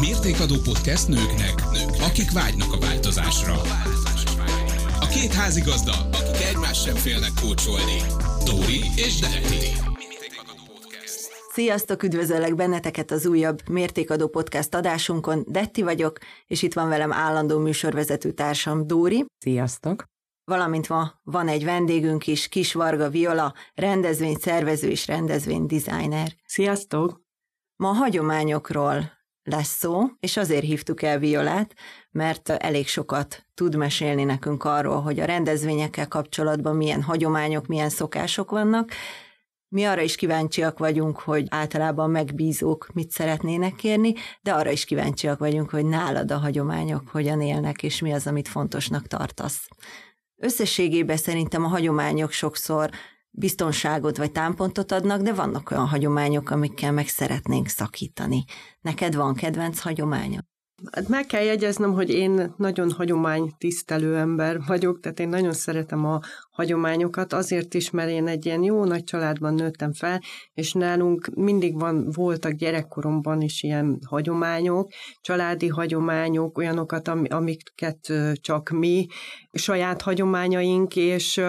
Mértékadó podcast nőknek, nők, akik vágynak a változásra. A két házigazda, akik egymás sem félnek kócsolni. Dóri és Detti. Sziasztok, üdvözöllek benneteket az újabb Mértékadó Podcast adásunkon. Detti vagyok, és itt van velem állandó műsorvezető társam Dóri. Sziasztok! Valamint ma van egy vendégünk is, Kis Varga Viola, rendezvényszervező és rendezvénydesigner. Sziasztok! Ma a hagyományokról lesz szó, és azért hívtuk el Violát, mert elég sokat tud mesélni nekünk arról, hogy a rendezvényekkel kapcsolatban milyen hagyományok, milyen szokások vannak. Mi arra is kíváncsiak vagyunk, hogy általában megbízók mit szeretnének kérni, de arra is kíváncsiak vagyunk, hogy nálad a hagyományok hogyan élnek, és mi az, amit fontosnak tartasz. Összességében szerintem a hagyományok sokszor biztonságot vagy támpontot adnak, de vannak olyan hagyományok, amikkel meg szeretnénk szakítani. Neked van kedvenc hagyományod? Hát meg kell jegyeznem, hogy én nagyon hagyománytisztelő ember vagyok, tehát én nagyon szeretem a hagyományokat, azért is, mert én egy ilyen jó nagy családban nőttem fel, és nálunk mindig van, voltak gyerekkoromban is ilyen hagyományok, családi hagyományok, olyanokat, amiket csak mi, saját hagyományaink, és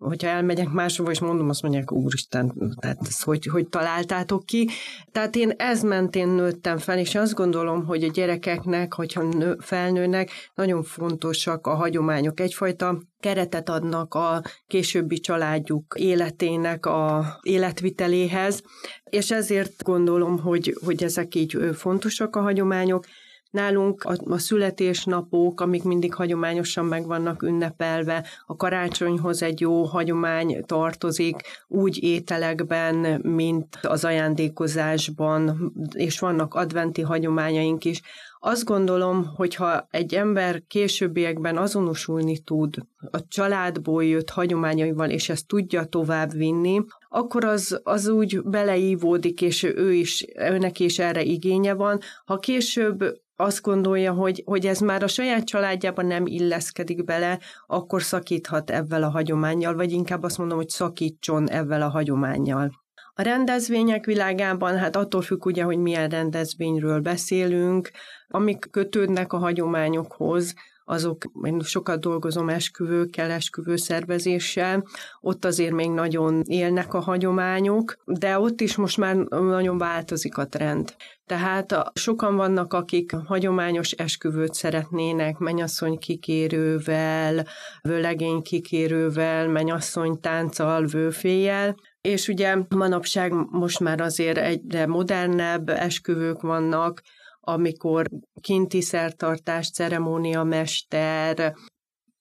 hogyha elmegyek máshova, és mondom, azt mondják, úristen, tehát ezt hogy, hogy találtátok ki. Tehát én ez mentén nőttem fel, és azt gondolom, hogy a gyerekeknek, hogyha nő, felnőnek, nagyon fontosak a hagyományok. Egyfajta keretet adnak a későbbi családjuk életének a életviteléhez, és ezért gondolom, hogy, hogy ezek így fontosak a hagyományok, Nálunk a, a születésnapok, amik mindig hagyományosan meg vannak ünnepelve, a karácsonyhoz egy jó hagyomány tartozik, úgy ételekben, mint az ajándékozásban, és vannak adventi hagyományaink is. Azt gondolom, hogyha egy ember későbbiekben azonosulni tud a családból jött hagyományaival, és ezt tudja tovább vinni, akkor az, az úgy beleívódik, és ő is, őnek is erre igénye van. Ha később azt gondolja, hogy, hogy ez már a saját családjában nem illeszkedik bele, akkor szakíthat ebben a hagyományjal, vagy inkább azt mondom, hogy szakítson ebben a hagyományjal. A rendezvények világában, hát attól függ ugye, hogy milyen rendezvényről beszélünk, amik kötődnek a hagyományokhoz, azok, én sokat dolgozom esküvőkkel, esküvőszervezéssel, ott azért még nagyon élnek a hagyományok, de ott is most már nagyon változik a trend. Tehát sokan vannak, akik hagyományos esküvőt szeretnének, mennyasszony kikérővel, vőlegény kikérővel, mennyasszony tánccal, vőféjjel, és ugye manapság most már azért egyre modernebb esküvők vannak, amikor kinti szertartás, ceremóniamester,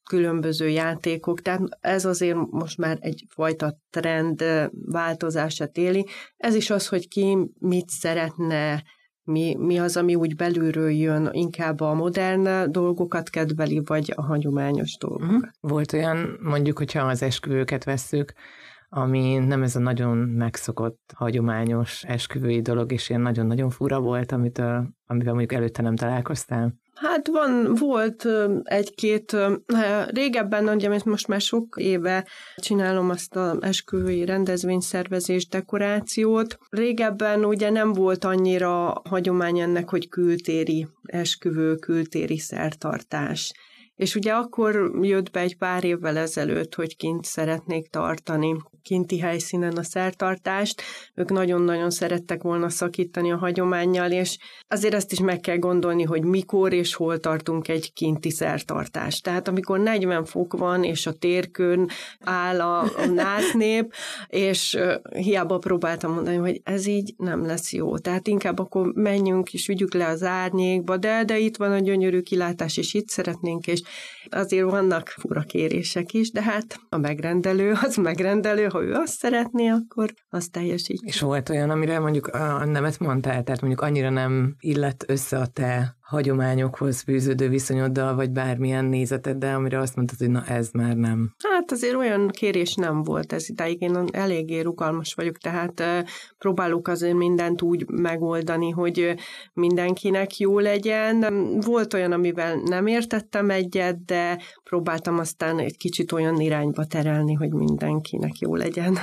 különböző játékok, tehát ez azért most már egyfajta trend változását éli. Ez is az, hogy ki mit szeretne, mi, mi az, ami úgy belülről jön, inkább a modern dolgokat kedveli, vagy a hagyományos dolgokat. Mhm. Volt olyan, mondjuk, hogyha az esküvőket vesszük, ami nem ez a nagyon megszokott, hagyományos esküvői dolog, és ilyen nagyon-nagyon fura volt, amit, amivel mondjuk előtte nem találkoztál? Hát van, volt egy-két, régebben, ugye most már sok éve csinálom azt a esküvői rendezvényszervezés dekorációt. Régebben ugye nem volt annyira hagyomány ennek, hogy kültéri esküvő, kültéri szertartás. És ugye akkor jött be egy pár évvel ezelőtt, hogy kint szeretnék tartani kinti helyszínen a szertartást. Ők nagyon-nagyon szerettek volna szakítani a hagyományjal, és azért ezt is meg kell gondolni, hogy mikor és hol tartunk egy kinti szertartást. Tehát amikor 40 fok van, és a térkön áll a, a násznép, és hiába próbáltam mondani, hogy ez így nem lesz jó. Tehát inkább akkor menjünk és vigyük le az árnyékba, de, de itt van a gyönyörű kilátás, és itt szeretnénk, és azért vannak fura kérések is, de hát a megrendelő az megrendelő, ha ő azt szeretné, akkor azt teljesít. És volt olyan, amire mondjuk a nemet mondtál, tehát mondjuk annyira nem illett össze a te hagyományokhoz fűződő viszonyoddal, vagy bármilyen nézeteddel, amire azt mondtad, hogy na ez már nem. Hát azért olyan kérés nem volt ez idáig. Én eléggé rugalmas vagyok, tehát próbálok azért mindent úgy megoldani, hogy mindenkinek jó legyen. Volt olyan, amivel nem értettem egyet, de próbáltam aztán egy kicsit olyan irányba terelni, hogy mindenkinek jó legyen.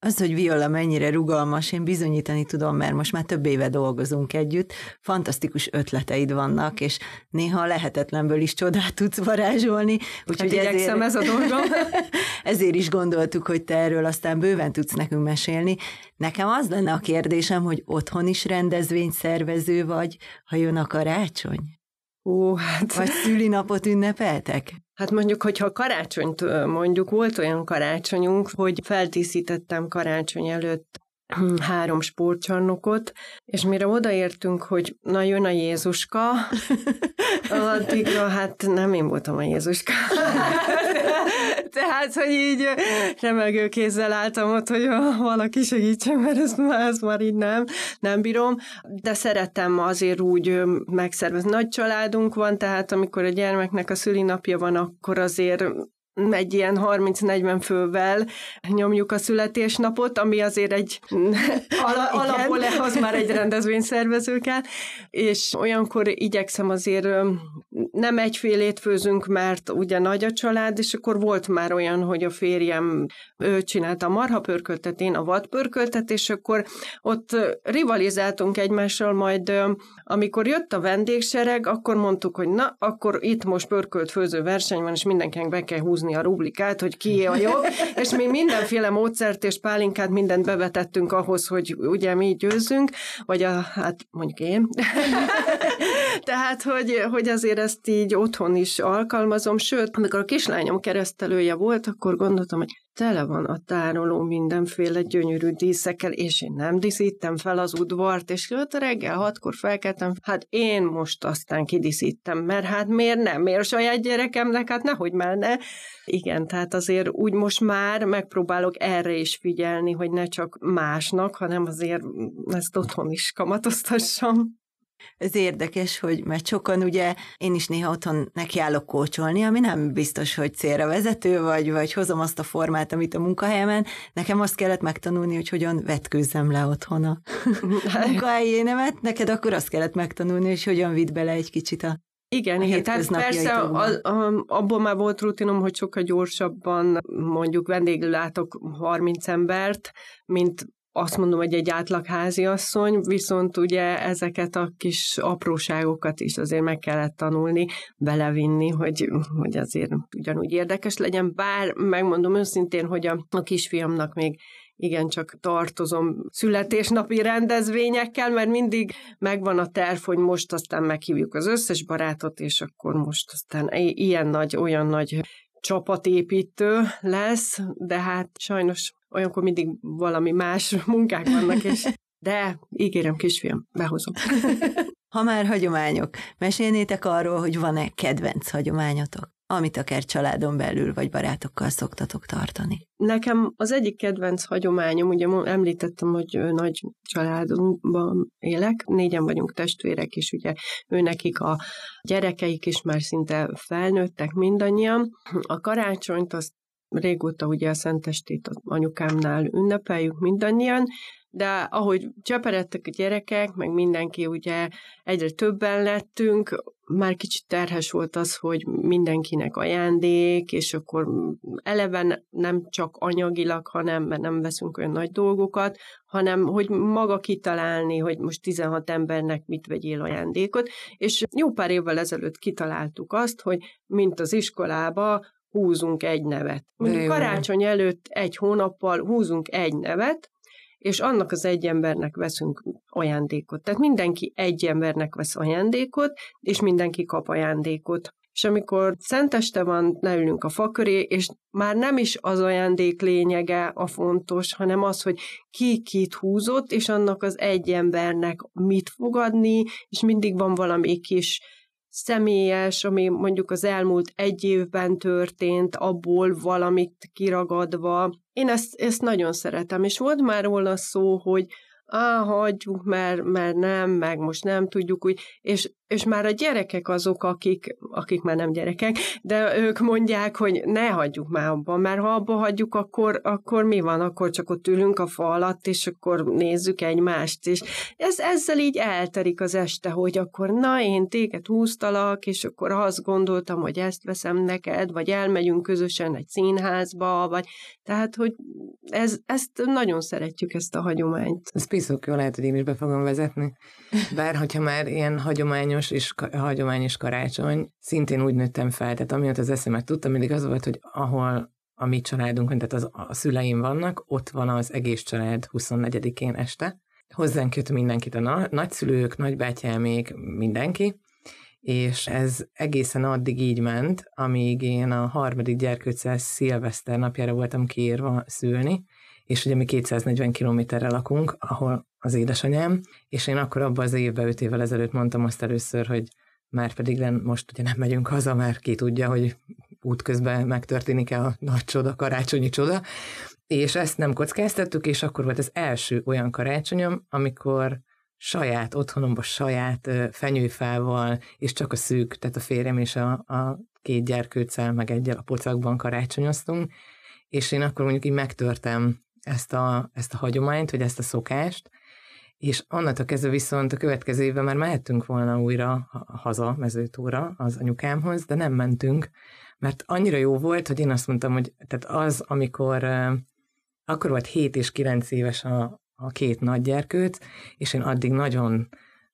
Az, hogy Viola mennyire rugalmas, én bizonyítani tudom, mert most már több éve dolgozunk együtt, fantasztikus ötleteid vannak, és néha lehetetlenből is csodát tudsz varázsolni. Úgyhogy hát ezért, ez a dolgom. ezért is gondoltuk, hogy te erről aztán bőven tudsz nekünk mesélni. Nekem az lenne a kérdésem, hogy otthon is rendezvényszervező vagy, ha jön a karácsony? Ó, hát... Vagy szülinapot ünnepeltek? Hát mondjuk, hogyha karácsonyt mondjuk, volt olyan karácsonyunk, hogy feltíszítettem karácsony előtt három sportcsarnokot, és mire odaértünk, hogy na jön a Jézuska, addigra hát nem én voltam a Jézuska. Tehát, hogy így remegő kézzel álltam ott, hogy valaki segítsen, mert ezt, ezt már így nem, nem bírom. De szeretem azért úgy megszervezni. Nagy családunk van, tehát amikor a gyermeknek a szülinapja van, akkor azért egy ilyen 30-40 fővel nyomjuk a születésnapot, ami azért egy ala, alapból lehoz már egy rendezvényszervező kell, és olyankor igyekszem azért nem egyfélét főzünk, mert ugye nagy a család, és akkor volt már olyan, hogy a férjem ő csinálta a marhapörköltet, én a vadpörköltet, és akkor ott rivalizáltunk egymással, majd amikor jött a vendégsereg, akkor mondtuk, hogy na, akkor itt most pörkölt főző verseny van, és mindenkinek be kell húzni a rublikát, hogy ki a jobb, és mi mindenféle módszert és pálinkát mindent bevetettünk ahhoz, hogy ugye mi győzzünk, vagy a, hát mondjuk én. Tehát, hogy, hogy azért ezt így otthon is alkalmazom, sőt, amikor a kislányom keresztelője volt, akkor gondoltam, hogy tele van a tároló mindenféle gyönyörű díszekkel, és én nem díszítem fel az udvart, és jött reggel hatkor felkeltem, hát én most aztán kidíszítem, mert hát miért nem, miért saját gyerekemnek, hát nehogy már ne. Igen, tehát azért úgy most már megpróbálok erre is figyelni, hogy ne csak másnak, hanem azért ezt otthon is kamatoztassam. Ez érdekes, hogy mert sokan ugye, én is néha otthon nekiállok kócsolni, ami nem biztos, hogy célra vezető, vagy, vagy hozom azt a formát, amit a munkahelyemen. Nekem azt kellett megtanulni, hogy hogyan vetkőzzem le otthon a munkahelyénemet, neked akkor azt kellett megtanulni, hogy hogyan vidd bele egy kicsit a igen, igen, tehát persze a, a, abból már volt rutinom, hogy sokkal gyorsabban mondjuk vendéglátok 30 embert, mint azt mondom, hogy egy átlag háziasszony, viszont ugye ezeket a kis apróságokat is azért meg kellett tanulni, belevinni, hogy, hogy azért ugyanúgy érdekes legyen, bár megmondom őszintén, hogy a, a kisfiamnak még igencsak tartozom születésnapi rendezvényekkel, mert mindig megvan a terv, hogy most aztán meghívjuk az összes barátot, és akkor most aztán ilyen nagy, olyan nagy csapatépítő lesz, de hát sajnos olyankor mindig valami más munkák vannak, és de ígérem, kisfiam, behozom. Ha már hagyományok, mesélnétek arról, hogy van-e kedvenc hagyományotok, amit akár családon belül vagy barátokkal szoktatok tartani? Nekem az egyik kedvenc hagyományom, ugye említettem, hogy nagy családunkban élek, négyen vagyunk testvérek, és ugye ő nekik a gyerekeik is már szinte felnőttek mindannyian. A karácsonyt azt régóta ugye a Szentestét anyukámnál ünnepeljük mindannyian, de ahogy cseperedtek a gyerekek, meg mindenki ugye egyre többen lettünk, már kicsit terhes volt az, hogy mindenkinek ajándék, és akkor eleven nem csak anyagilag, hanem, mert nem veszünk olyan nagy dolgokat, hanem hogy maga kitalálni, hogy most 16 embernek mit vegyél ajándékot, és jó pár évvel ezelőtt kitaláltuk azt, hogy mint az iskolába húzunk egy nevet. Mondjuk karácsony előtt egy hónappal húzunk egy nevet, és annak az egy embernek veszünk ajándékot. Tehát mindenki egy embernek vesz ajándékot, és mindenki kap ajándékot. És amikor szenteste van, leülünk a fa és már nem is az ajándék lényege a fontos, hanem az, hogy ki kit húzott, és annak az egy embernek mit fogadni, és mindig van valami kis személyes, ami mondjuk az elmúlt egy évben történt, abból valamit kiragadva. Én ezt, ezt nagyon szeretem, és volt már róla szó, hogy á, hagyjuk, mert, mert nem, meg most nem tudjuk úgy, és és már a gyerekek azok, akik, akik már nem gyerekek, de ők mondják, hogy ne hagyjuk már abba, mert ha abba hagyjuk, akkor, akkor mi van? Akkor csak ott ülünk a fa alatt, és akkor nézzük egymást, és ez, ezzel így elterik az este, hogy akkor na, én téged húztalak, és akkor azt gondoltam, hogy ezt veszem neked, vagy elmegyünk közösen egy színházba, vagy tehát, hogy ez, ezt nagyon szeretjük, ezt a hagyományt. Ez piszok jó, lehet, hogy én is be fogom vezetni. Bár, hogyha már ilyen hagyományos és hagyományos karácsony, szintén úgy nőttem fel, tehát amiatt az eszemet tudtam, mindig az volt, hogy ahol a mi családunk, tehát az, a szüleim vannak, ott van az egész család 24-én este. Hozzánk jött mindenkit, a na- nagyszülők, nagybátyámék, mindenki, és ez egészen addig így ment, amíg én a harmadik gyerkőccel szilveszter napjára voltam kiírva szülni, és ugye mi 240 kilométerre lakunk, ahol az édesanyám, és én akkor abban az évben, öt évvel ezelőtt mondtam azt először, hogy már pedig len, most ugye nem megyünk haza, mert ki tudja, hogy útközben megtörténik-e a nagy csoda, karácsonyi csoda, és ezt nem kockáztettük, és akkor volt az első olyan karácsonyom, amikor saját otthonomban, saját fenyőfával, és csak a szűk, tehát a férjem és a, a két gyerkőccel, meg egyel a pocakban karácsonyoztunk, és én akkor mondjuk így megtörtem ezt a, ezt a hagyományt, vagy ezt a szokást, és onnantól kezdve viszont a következő évben már mehettünk volna újra haza mezőtúra az anyukámhoz, de nem mentünk, mert annyira jó volt, hogy én azt mondtam, hogy tehát az, amikor akkor volt 7 és 9 éves a, a két nagygyerkőt, és én addig nagyon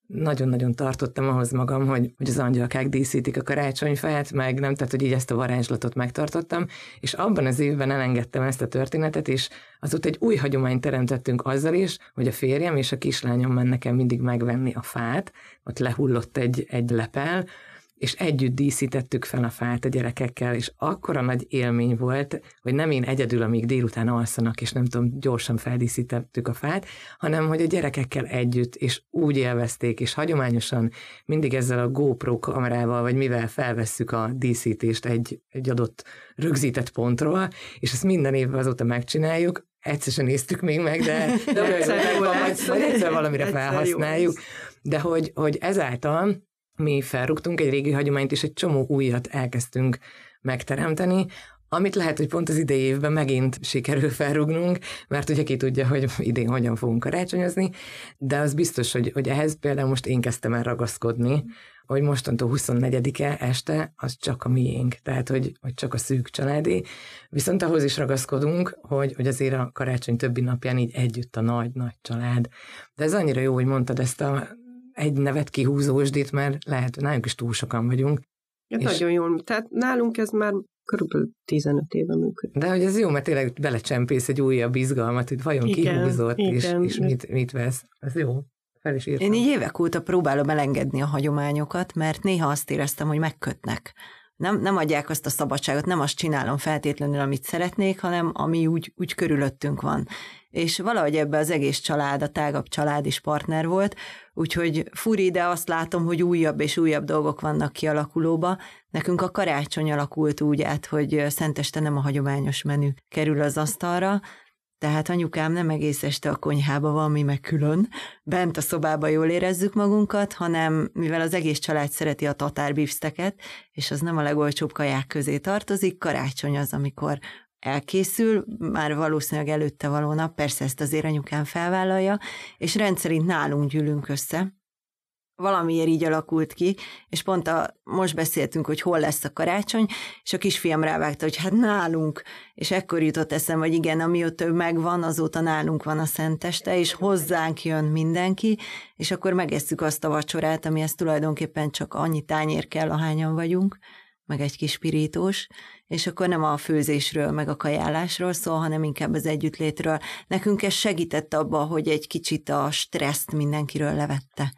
nagyon-nagyon tartottam ahhoz magam, hogy, hogy az angyalkák díszítik a karácsonyfát, meg nem, tehát hogy így ezt a varázslatot megtartottam, és abban az évben elengedtem ezt a történetet, és azóta egy új hagyományt teremtettünk azzal is, hogy a férjem és a kislányom mennek nekem mindig megvenni a fát, ott lehullott egy, egy lepel, és együtt díszítettük fel a fát a gyerekekkel, és akkora nagy élmény volt, hogy nem én egyedül, amíg délután alszanak, és nem tudom, gyorsan feldíszítettük a fát, hanem hogy a gyerekekkel együtt, és úgy élvezték, és hagyományosan mindig ezzel a GoPro kamerával, vagy mivel felvesszük a díszítést egy, egy adott rögzített pontról, és ezt minden évben azóta megcsináljuk, egyszer sem néztük még meg, de, de egyszer, egyszer, egyszer valamire felhasználjuk, de hogy, hogy ezáltal mi felrúgtunk egy régi hagyományt, és egy csomó újat elkezdtünk megteremteni, amit lehet, hogy pont az idei évben megint sikerül felrúgnunk, mert ugye ki tudja, hogy idén hogyan fogunk karácsonyozni, de az biztos, hogy, hogy ehhez például most én kezdtem el ragaszkodni, hogy mostantól 24-e este az csak a miénk, tehát hogy, hogy csak a szűk családi. Viszont ahhoz is ragaszkodunk, hogy, hogy azért a karácsony többi napján így együtt a nagy-nagy család. De ez annyira jó, hogy mondtad ezt a egy nevet kihúzósdít, mert lehet, hogy nálunk is túl sokan vagyunk. Ja, és... Nagyon jól. Tehát nálunk ez már körülbelül 15 éve működik. De hogy ez jó, mert tényleg belecsempész egy újabb izgalmat, hogy vajon igen, kihúzott, igen. és, és mit, mit vesz. Ez jó. Fel is írtam. Én így évek óta próbálom elengedni a hagyományokat, mert néha azt éreztem, hogy megkötnek. Nem, nem adják azt a szabadságot, nem azt csinálom feltétlenül, amit szeretnék, hanem ami úgy, úgy körülöttünk van és valahogy ebbe az egész család, a tágabb család is partner volt, úgyhogy furi, de azt látom, hogy újabb és újabb dolgok vannak kialakulóba. Nekünk a karácsony alakult úgy át, hogy szenteste nem a hagyományos menü kerül az asztalra, tehát anyukám nem egész este a konyhába van, mi meg külön, bent a szobába jól érezzük magunkat, hanem mivel az egész család szereti a tatárbifszteket, és az nem a legolcsóbb kaják közé tartozik, karácsony az, amikor elkészül, már valószínűleg előtte való nap, persze ezt azért anyukám felvállalja, és rendszerint nálunk gyűlünk össze. Valamiért így alakult ki, és pont a, most beszéltünk, hogy hol lesz a karácsony, és a kisfiam rávágta, hogy hát nálunk, és ekkor jutott eszem, hogy igen, amióta ő megvan, azóta nálunk van a szenteste, és hozzánk jön mindenki, és akkor megesszük azt a vacsorát, amihez tulajdonképpen csak annyi tányér kell, ahányan vagyunk, meg egy kis pirítós, és akkor nem a főzésről, meg a kajálásról szól, hanem inkább az együttlétről. Nekünk ez segített abba, hogy egy kicsit a stresszt mindenkiről levette.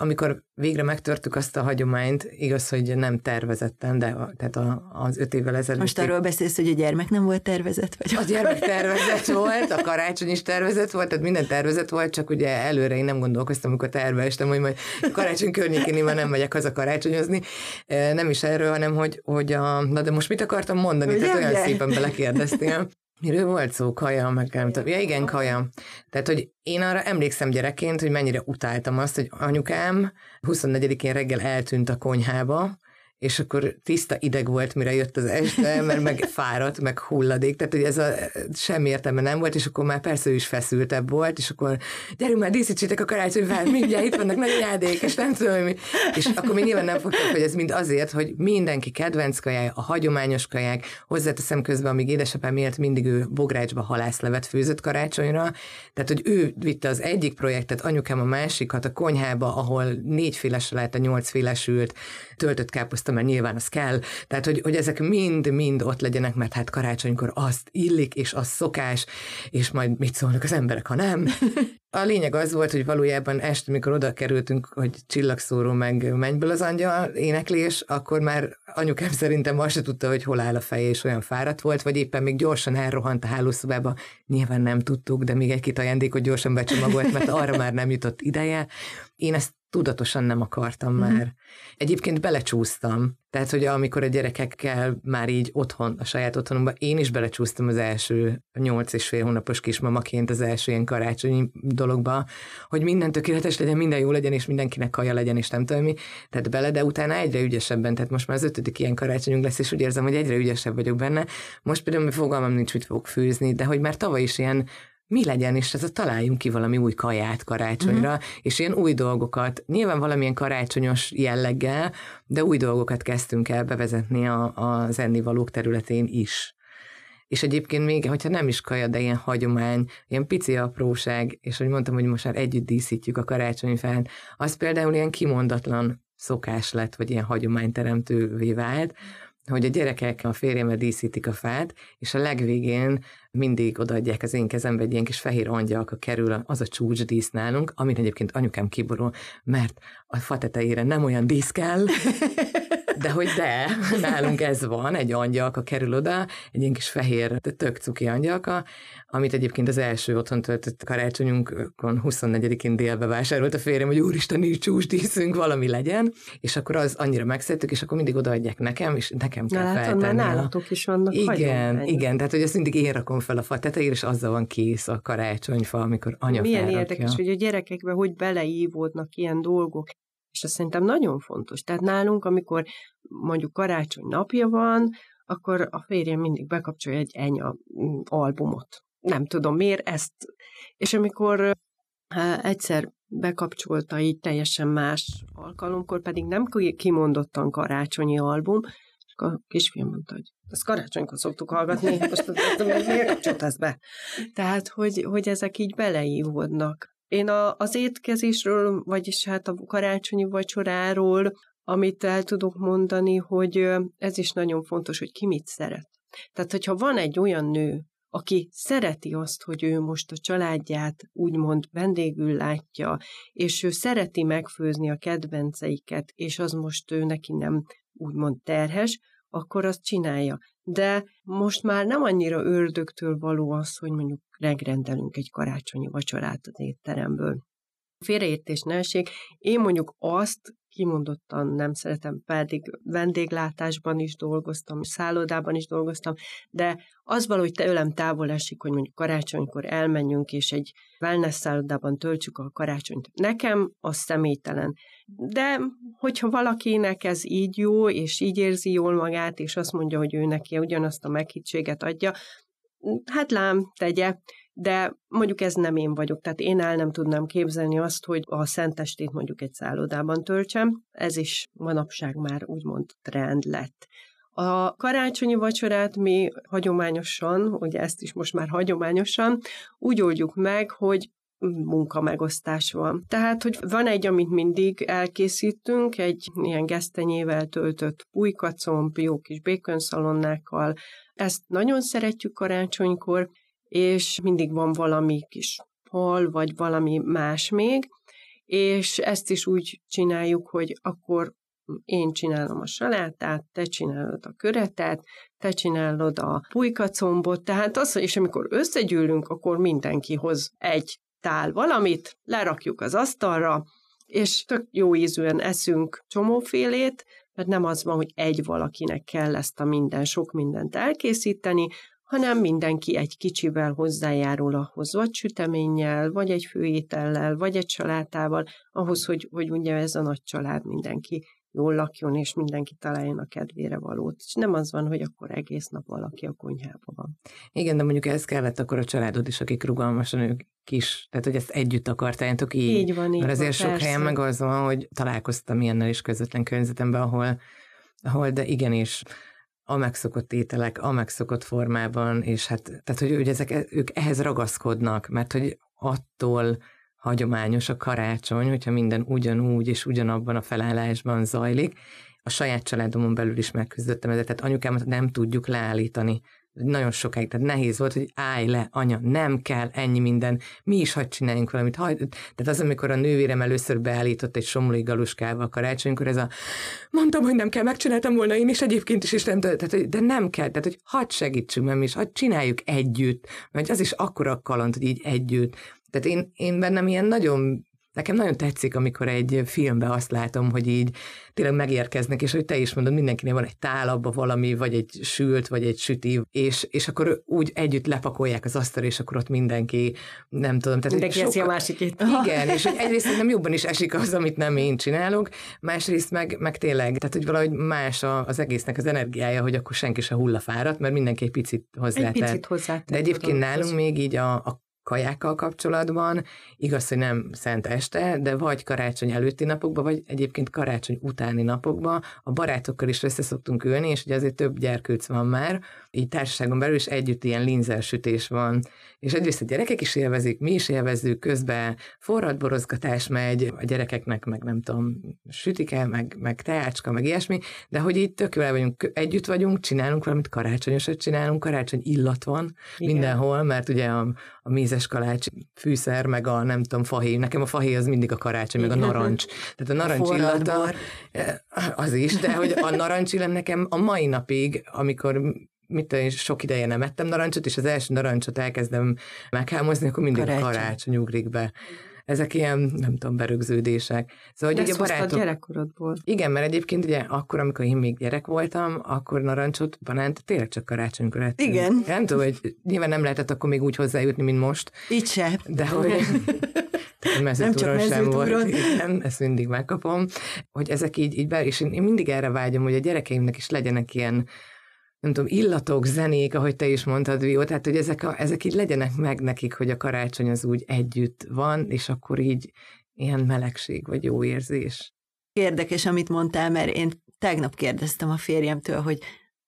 Amikor végre megtörtük azt a hagyományt, igaz, hogy nem tervezetten, de a, tehát a, az öt évvel ezelőtt. Most arról beszélsz, hogy a gyermek nem volt tervezett? Vagy a gyermek tervezett volt, a karácsony is tervezett volt, tehát minden tervezett volt, csak ugye előre én nem gondolkoztam, amikor terveztem, hogy majd karácsony környékén én már nem megyek haza karácsonyozni. Nem is erről, hanem hogy, hogy a, na de most mit akartam mondani? Ugye, tehát olyan ugye? szépen belekérdeztél. Miről volt szó? Kaja, meg nem tudom. Ja, igen, kaja. Tehát, hogy én arra emlékszem gyerekként, hogy mennyire utáltam azt, hogy anyukám 24-én reggel eltűnt a konyhába, és akkor tiszta ideg volt, mire jött az este, mert meg fáradt, meg hulladék, tehát hogy ez a semmi értelme nem volt, és akkor már persze ő is feszültebb volt, és akkor gyerünk már, díszítsétek a karácsonyfát, mindjárt itt vannak nagy jádék, és nem tudom, mi. És akkor mi nyilván nem fogtuk, hogy ez mind azért, hogy mindenki kedvenc kajája, a hagyományos kaják, hozzáteszem közben, amíg édesapám élt, mindig ő bográcsba halászlevet főzött karácsonyra, tehát hogy ő vitte az egyik projektet, anyukám a másikat a konyhába, ahol négyféles lehet a nyolcféles ült, töltött káposzta, mert nyilván az kell. Tehát, hogy, hogy ezek mind-mind ott legyenek, mert hát karácsonykor azt illik, és az szokás, és majd mit szólnak az emberek, ha nem. A lényeg az volt, hogy valójában este, mikor oda kerültünk, hogy csillagszóró meg mennyből az angyal éneklés, akkor már anyukám szerintem azt se tudta, hogy hol áll a feje, és olyan fáradt volt, vagy éppen még gyorsan elrohant a hálószobába. Nyilván nem tudtuk, de még egy-két ajándékot gyorsan becsomagolt, mert arra már nem jutott ideje. Én ezt tudatosan nem akartam mm-hmm. már. Egyébként belecsúsztam. Tehát, hogy amikor a gyerekekkel már így otthon, a saját otthonomban, én is belecsúsztam az első nyolc és fél hónapos kismamaként az első ilyen karácsonyi dologba, hogy minden tökéletes legyen, minden jó legyen, és mindenkinek kaja legyen, és nem tudom mi. Tehát bele, de utána egyre ügyesebben, tehát most már az ötödik ilyen karácsonyunk lesz, és úgy érzem, hogy egyre ügyesebb vagyok benne. Most például fogalmam nincs, mit fogok főzni, de hogy már tavaly is ilyen mi legyen, és ez a találjunk ki valami új kaját karácsonyra, uh-huh. és ilyen új dolgokat, nyilván valamilyen karácsonyos jelleggel, de új dolgokat kezdtünk el bevezetni a, az ennivalók területén is. És egyébként még, hogyha nem is kaja, de ilyen hagyomány, ilyen pici apróság, és hogy mondtam, hogy most már együtt díszítjük a karácsonyfát, az például ilyen kimondatlan szokás lett, vagy ilyen hagyományteremtővé vált, hogy a gyerekek a férjemmel díszítik a fát, és a legvégén mindig odaadják az én kezembe egy ilyen kis fehér angyalka kerül, az a csúcsdísz nálunk, amit egyébként anyukám kiborul, mert a fa tetejére nem olyan dísz kell, de hogy de, nálunk ez van, egy angyalka kerül oda, egy ilyen kis fehér, tök cuki angyalka, amit egyébként az első otthon töltött karácsonyunkon 24-én délbe vásárolt a férjem, hogy úristen, nincs csúsdíszünk, valami legyen, és akkor az annyira megszettük, és akkor mindig odaadják nekem, és nekem kell Na, feltenni. Már nálatok is vannak Igen, igen, tehát hogy ezt mindig én rakom fel a fa tetejére, és azzal van kész a karácsonyfa, amikor anya Milyen felrakja. érdekes, hogy a gyerekekbe hogy beleívódnak ilyen dolgok. És azt szerintem nagyon fontos. Tehát nálunk, amikor mondjuk karácsony napja van, akkor a férjem mindig bekapcsolja egy enya mm, albumot. Nem tudom miért ezt. És amikor egyszer bekapcsolta így teljesen más alkalomkor, pedig nem kimondottan karácsonyi album, és a kisfiam mondta, hogy ezt karácsonykor szoktuk hallgatni, most miért kapcsolt ezt be? Tehát, hogy, hogy ezek így beleívódnak. Én a, az étkezésről, vagyis hát a karácsonyi vacsoráról, amit el tudok mondani, hogy ez is nagyon fontos, hogy ki mit szeret. Tehát, hogyha van egy olyan nő, aki szereti azt, hogy ő most a családját úgymond vendégül látja, és ő szereti megfőzni a kedvenceiket, és az most ő neki nem úgymond terhes, akkor azt csinálja. De most már nem annyira ördögtől való az, hogy mondjuk megrendelünk egy karácsonyi vacsorát az étteremből. Félreértés ne essék. Én mondjuk azt kimondottan nem szeretem, pedig vendéglátásban is dolgoztam, szállodában is dolgoztam, de az valahogy tőlem távol esik, hogy mondjuk karácsonykor elmenjünk, és egy wellness szállodában töltsük a karácsonyt. Nekem az személytelen. De hogyha valakinek ez így jó, és így érzi jól magát, és azt mondja, hogy ő neki ugyanazt a meghittséget adja, hát lám, tegye, de mondjuk ez nem én vagyok, tehát én el nem tudnám képzelni azt, hogy a szentestét mondjuk egy szállodában töltsem, ez is manapság már úgymond trend lett. A karácsonyi vacsorát mi hagyományosan, ugye ezt is most már hagyományosan, úgy oldjuk meg, hogy munkamegosztás van. Tehát, hogy van egy, amit mindig elkészítünk, egy ilyen gesztenyével töltött pulykacomb, jó kis békönszalonnákkal. Ezt nagyon szeretjük karácsonykor, és mindig van valami kis hal, vagy valami más még, és ezt is úgy csináljuk, hogy akkor én csinálom a salátát, te csinálod a köretet, te csinálod a pulykacombot, tehát az, és amikor összegyűlünk, akkor mindenki hoz egy tál valamit, lerakjuk az asztalra, és tök jó ízűen eszünk csomófélét, mert nem az van, hogy egy valakinek kell ezt a minden, sok mindent elkészíteni, hanem mindenki egy kicsivel hozzájárul ahhoz, vagy süteménnyel, vagy egy főétellel, vagy egy családával, ahhoz, hogy, hogy ugye ez a nagy család mindenki jól lakjon, és mindenki találjon a kedvére valót. És nem az van, hogy akkor egész nap valaki a konyhában van. Igen, de mondjuk ez kellett akkor a családod is, akik rugalmasan ők kis, tehát hogy ezt együtt akartátok így. Így van, így Mert azért van, sok persze. helyen meg az van, hogy találkoztam ilyennel is közvetlen környezetemben, ahol, ahol de igenis a megszokott ételek, a megszokott formában, és hát, tehát hogy, hogy ezek, ők ehhez ragaszkodnak, mert hogy attól hagyományos a karácsony, hogyha minden ugyanúgy és ugyanabban a felállásban zajlik. A saját családomon belül is megküzdöttem ezzel, tehát anyukámat nem tudjuk leállítani. Nagyon sokáig, tehát nehéz volt, hogy állj le, anya, nem kell ennyi minden, mi is hadd csináljunk valamit. Hagy... Tehát az, amikor a nővérem először beállított egy somlói galuskába a karácsonykor, ez a mondtam, hogy nem kell, megcsináltam volna én is egyébként is, és nem, tehát, de nem kell, tehát hogy hadd segítsünk, nem is, hadd csináljuk együtt, mert az is akkora kaland, hogy így együtt. Tehát én, én bennem ilyen nagyon Nekem nagyon tetszik, amikor egy filmben azt látom, hogy így tényleg megérkeznek, és hogy te is mondod, mindenkinél van egy tálabba valami, vagy egy sült, vagy egy süti, és, és akkor úgy együtt lepakolják az asztal, és akkor ott mindenki, nem tudom. Tehát, Mindenki eszi a sokkal- másikét. igen, és egyrészt nem jobban is esik az, amit nem én csinálok, másrészt meg, meg tényleg, tehát hogy valahogy más a, az egésznek az energiája, hogy akkor senki se hullafáradt, mert mindenki egy picit hozzá Egy picit hozzá. De egyébként nálunk még így a, a kajákkal kapcsolatban, igaz, hogy nem szent este, de vagy karácsony előtti napokban, vagy egyébként karácsony utáni napokban a barátokkal is össze szoktunk ülni, és ugye azért több gyerkőc van már, így társaságon belül is együtt ilyen linzersütés van. És egyrészt a gyerekek is élvezik, mi is élvezzük, közben forrad borozgatás megy, a gyerekeknek meg nem tudom, sütike, meg, meg teácska, meg ilyesmi, de hogy így tök jól el vagyunk, együtt vagyunk, csinálunk valamit karácsonyosat csinálunk, karácsony illat van Igen. mindenhol, mert ugye a, a mézes kalács fűszer, meg a nem tudom, fahéj, nekem a fahéj az mindig a karácsony, meg a narancs. Tehát a narancs forrad illata, eh, az is, de hogy a narancs illat nekem a mai napig, amikor mit én, sok ideje nem ettem narancsot, és az első narancsot elkezdem meghámozni, akkor mindig karácsony, Karácsony. ugrik be. Ezek ilyen, nem tudom, berögződések. Szóval, hogy ugye barátok... gyerekkorodból. Igen, mert egyébként ugye akkor, amikor én még gyerek voltam, akkor narancsot, banánt tényleg csak karácsonykor ettünk. Igen. Nem tudom, hogy nyilván nem lehetett akkor még úgy hozzájutni, mint most, Így se. de hogy Nem csak sem volt. Igen, ezt mindig megkapom, hogy ezek így, így be, és én, én mindig erre vágyom, hogy a gyerekeimnek is legyenek ilyen nem tudom, illatok, zenék, ahogy te is mondtad, Vio, tehát, hogy ezek, a, ezek így legyenek meg nekik, hogy a karácsony az úgy együtt van, és akkor így ilyen melegség, vagy jó érzés. Érdekes, amit mondtál, mert én tegnap kérdeztem a férjemtől, hogy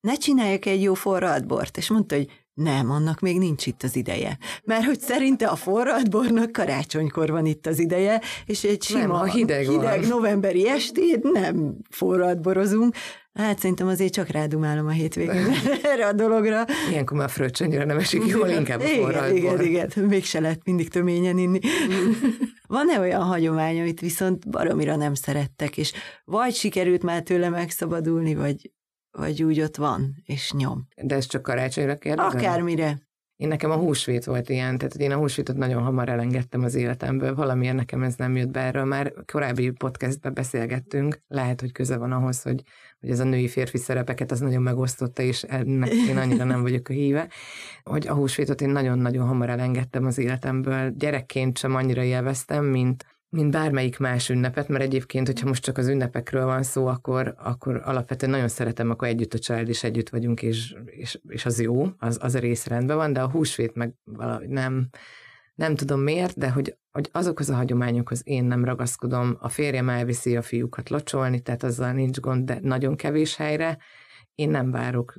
ne csináljak egy jó forradbort, és mondta, hogy nem, annak még nincs itt az ideje. Mert hogy szerinte a forradbornak karácsonykor van itt az ideje, és egy Nem, sima ha hideg van. hideg novemberi estén nem forradborozunk. Hát szerintem azért csak rádumálom a hétvégén erre a dologra. Ilyenkor már fröccsönyre nem esik jól, inkább a igen, forradbor. igen, igen, mégse lehet mindig töményen inni. Van-e olyan hagyomány, amit viszont baromira nem szerettek, és vagy sikerült már tőle megszabadulni, vagy, vagy úgy ott van, és nyom. De ez csak karácsonyra kérdezem? Akármire. Én nekem a húsvét volt ilyen, tehát hogy én a húsvétot nagyon hamar elengedtem az életemből, valamiért nekem ez nem jött be erről, már korábbi podcastben beszélgettünk, lehet, hogy köze van ahhoz, hogy, hogy ez a női-férfi szerepeket az nagyon megosztotta, és ennek én annyira nem vagyok a híve, hogy a húsvétot én nagyon-nagyon hamar elengedtem az életemből. Gyerekként sem annyira élveztem, mint, mint bármelyik más ünnepet, mert egyébként, hogyha most csak az ünnepekről van szó, akkor, akkor alapvetően nagyon szeretem, akkor együtt a család is együtt vagyunk, és, és, és az jó, az, az a rész rendben van, de a húsvét meg valahogy nem, nem tudom miért, de hogy, hogy azokhoz a hagyományokhoz én nem ragaszkodom. A férjem elviszi a fiúkat locsolni, tehát azzal nincs gond, de nagyon kevés helyre. Én nem várok,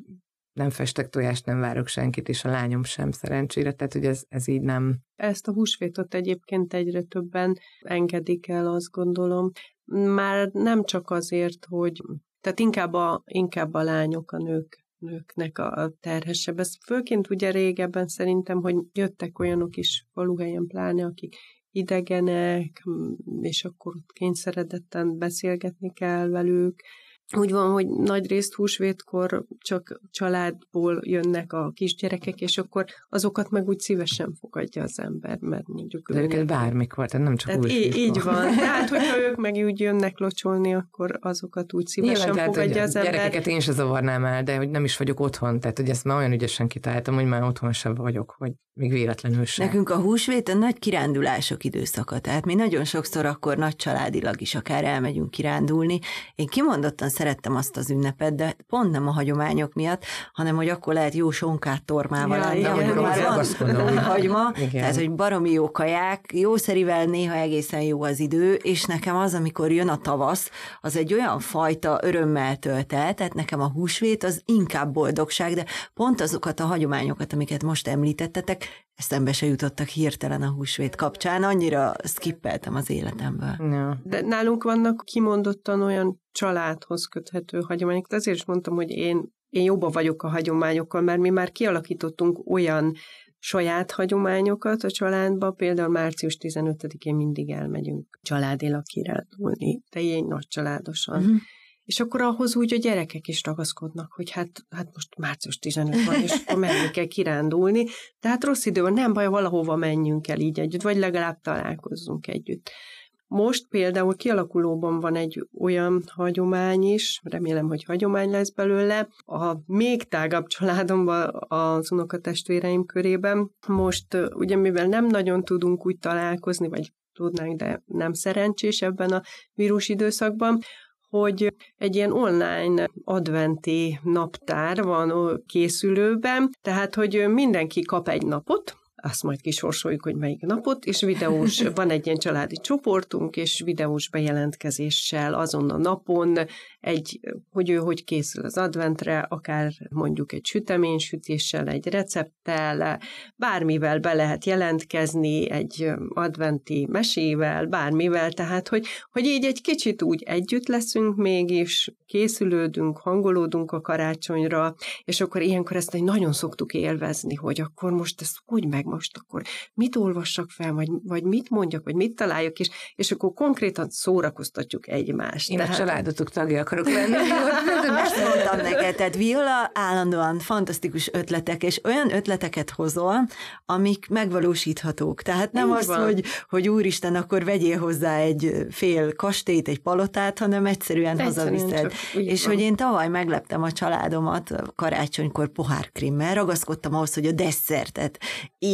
nem festek tojást, nem várok senkit, és a lányom sem szerencsére, tehát hogy ez, ez így nem, Ezt a húsvétot egyébként egyre többen engedik el, azt gondolom. Már nem csak azért, hogy tehát inkább a, inkább a lányok, a nők nőknek a terhesebb. Ez főként ugye régebben szerintem, hogy jöttek olyanok is faluhelyen pláne, akik idegenek, és akkor kényszeredetten beszélgetni kell velük, úgy van, hogy nagy részt húsvétkor csak családból jönnek a kisgyerekek, és akkor azokat meg úgy szívesen fogadja az ember, mert mondjuk... De őket bármikor, tehát nem csak tehát így, így van. Tehát, hogyha ők meg úgy jönnek locsolni, akkor azokat úgy szívesen Nyilván, fogadja tehát, az ember. Gyerekeket én se zavarnám el, de hogy nem is vagyok otthon, tehát hogy ezt már olyan ügyesen kitáltam, hogy már otthon sem vagyok, hogy még véletlenül sem. Nekünk a húsvét a nagy kirándulások időszaka, tehát mi nagyon sokszor akkor nagy családilag is akár elmegyünk kirándulni. Én kimondottan szerettem azt az ünnepet, de pont nem a hagyományok miatt, hanem hogy akkor lehet jó sonkát tormával ja, adni, amikor már van hagyma, igen. tehát hogy baromi jó kaják, jószerivel néha egészen jó az idő, és nekem az, amikor jön a tavasz, az egy olyan fajta örömmel tölt el, tehát nekem a húsvét az inkább boldogság, de pont azokat a hagyományokat, amiket most említettetek, eszembe se jutottak hirtelen a húsvét kapcsán, annyira skippeltem az életemből. Ja. De nálunk vannak kimondottan olyan családhoz köthető hagyományok, azért is mondtam, hogy én, én jobban vagyok a hagyományokkal, mert mi már kialakítottunk olyan saját hagyományokat a családba, például március 15-én mindig elmegyünk családilag kirándulni, teljén nagy családosan. Uh-huh és akkor ahhoz úgy a gyerekek is ragaszkodnak, hogy hát, hát most március 15 van, és akkor menni kell kirándulni. Tehát rossz idő van, nem baj, valahova menjünk el így együtt, vagy legalább találkozzunk együtt. Most például kialakulóban van egy olyan hagyomány is, remélem, hogy hagyomány lesz belőle, a még tágabb családomban, az unokatestvéreim körében. Most ugye, mivel nem nagyon tudunk úgy találkozni, vagy tudnánk, de nem szerencsés ebben a vírus időszakban, hogy egy ilyen online adventi naptár van készülőben, tehát hogy mindenki kap egy napot, azt majd kisorsoljuk, hogy melyik napot, és videós, van egy ilyen családi csoportunk, és videós bejelentkezéssel azon a napon egy, hogy ő hogy készül az adventre, akár mondjuk egy süteménysütéssel, egy recepttel, bármivel be lehet jelentkezni, egy adventi mesével, bármivel, tehát hogy, hogy így egy kicsit úgy együtt leszünk mégis, készülődünk, hangolódunk a karácsonyra, és akkor ilyenkor ezt nagyon szoktuk élvezni, hogy akkor most ezt hogy meg most akkor mit olvassak fel, vagy, vagy mit mondjak, vagy mit találjak, és, és akkor konkrétan szórakoztatjuk egymást. Én tehát... a családotok tagja akarok lenni. Ezt mondtam neked, tehát Viola állandóan fantasztikus ötletek, és olyan ötleteket hozol, amik megvalósíthatók. Tehát nem Így az, hogy, hogy úristen, akkor vegyél hozzá egy fél kastélyt, egy palotát, hanem egyszerűen, egyszerűen hazaviszed. És van. hogy én tavaly megleptem a családomat karácsonykor pohárkrimmel, ragaszkodtam ahhoz, hogy a desszertet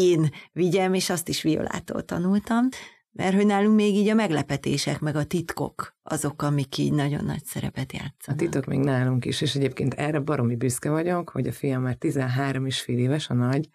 én vigyem, és azt is Violától tanultam, mert hogy nálunk még így a meglepetések, meg a titkok azok, amik így nagyon nagy szerepet játszanak. A titok még nálunk is, és egyébként erre baromi büszke vagyok, hogy a fiam már 13 és fél éves, a nagy,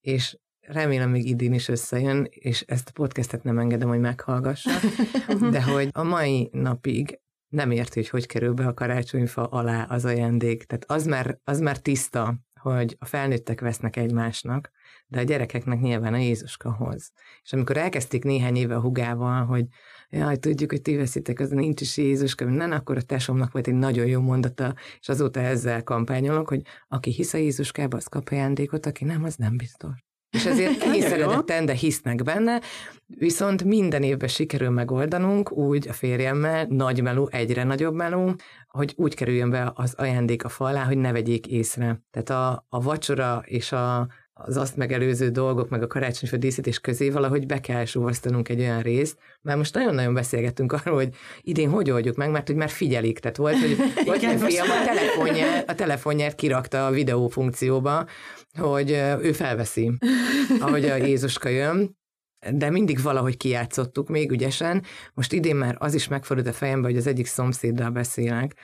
és remélem még idén is összejön, és ezt a podcastet nem engedem, hogy meghallgassa, de hogy a mai napig nem érti, hogy hogy kerül be a karácsonyfa alá az ajándék. Tehát az már, az már tiszta, hogy a felnőttek vesznek egymásnak, de a gyerekeknek nyilván a Jézuska hoz. És amikor elkezdték néhány éve a hugával, hogy jaj, tudjuk, hogy ti veszitek, az nincs is Jézuska, nem, akkor a tesómnak volt egy nagyon jó mondata, és azóta ezzel kampányolok, hogy aki hisz a Jézuskába, az kap ajándékot, aki nem, az nem biztos. És ezért kényszeredetten, de hisznek benne, viszont minden évben sikerül megoldanunk úgy a férjemmel, nagy meló, egyre nagyobb meló, hogy úgy kerüljön be az ajándék a falá, hogy ne vegyék észre. Tehát a, a vacsora és a, az azt megelőző dolgok, meg a karácsonyfa díszítés közé valahogy be kell súvasztanunk egy olyan részt, mert most nagyon-nagyon beszélgettünk arról, hogy idén hogy oldjuk meg, mert hogy már figyelik, tehát volt, hogy volt egy fiam a telefonját, a telefonját kirakta a videó funkcióba, hogy ő felveszi, ahogy a Jézuska jön, de mindig valahogy kijátszottuk még ügyesen. Most idén már az is megfordult a fejembe, hogy az egyik szomszéddal beszélek,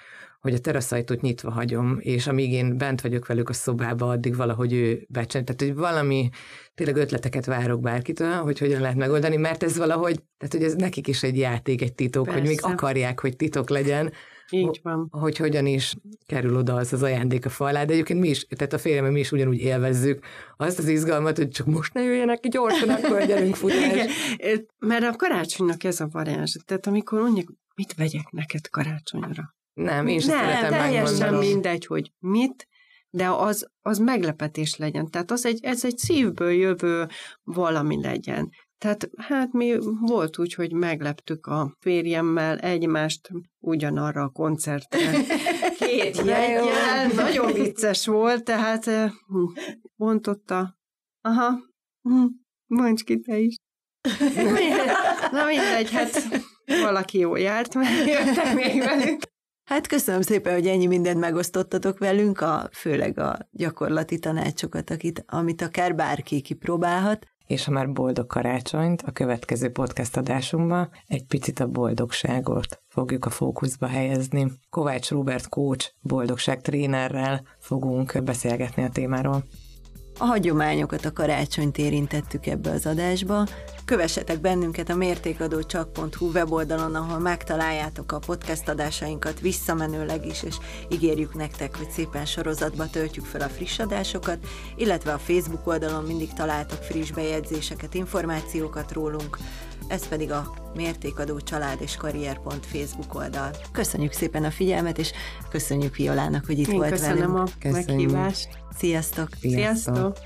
hogy a teraszajtót nyitva hagyom, és amíg én bent vagyok velük a szobába, addig valahogy ő becsend. Tehát, hogy valami, tényleg ötleteket várok bárkitől, hogy hogyan lehet megoldani, mert ez valahogy, tehát, hogy ez nekik is egy játék, egy titok, Persze. hogy még akarják, hogy titok legyen, így van. Hogy hogyan is kerül oda az az ajándék a falá, de egyébként mi is, tehát a férjem, mi is ugyanúgy élvezzük azt az izgalmat, hogy csak most ne jöjjenek ki gyorsan, akkor gyerünk futás. Igen, mert a karácsonynak ez a varázs. Tehát amikor mondjuk, mit vegyek neked karácsonyra? Nem, én sem szeretem teljesen mindegy, hogy mit, de az, az meglepetés legyen. Tehát az egy, ez egy szívből jövő valami legyen. Tehát hát mi volt úgy, hogy megleptük a férjemmel egymást ugyanarra a koncertre. Két jegyel, nagyon vicces volt, tehát bontotta. Aha, hm, mondj ki te is. Na mindegy, hát valaki jó járt, mert jöttek még velünk. Hát köszönöm szépen, hogy ennyi mindent megosztottatok velünk, a, főleg a gyakorlati tanácsokat, akit, amit akár bárki kipróbálhat. És ha már boldog karácsonyt, a következő podcast adásunkban egy picit a boldogságot fogjuk a fókuszba helyezni. Kovács Robert coach boldogság trénerrel fogunk beszélgetni a témáról. A hagyományokat, a karácsonyt érintettük ebbe az adásba. Kövessetek bennünket a mértékadócsak.hu weboldalon, ahol megtaláljátok a podcast adásainkat visszamenőleg is, és ígérjük nektek, hogy szépen sorozatba töltjük fel a friss adásokat, illetve a Facebook oldalon mindig találtok friss bejegyzéseket, információkat rólunk, ez pedig a Mértékadó Család és Karrier. Facebook oldal. Köszönjük szépen a figyelmet, és köszönjük Violának, hogy itt Én volt köszönöm velünk. a Köszönjük. meghívást. Sziasztok! Sziasztok! Sziasztok.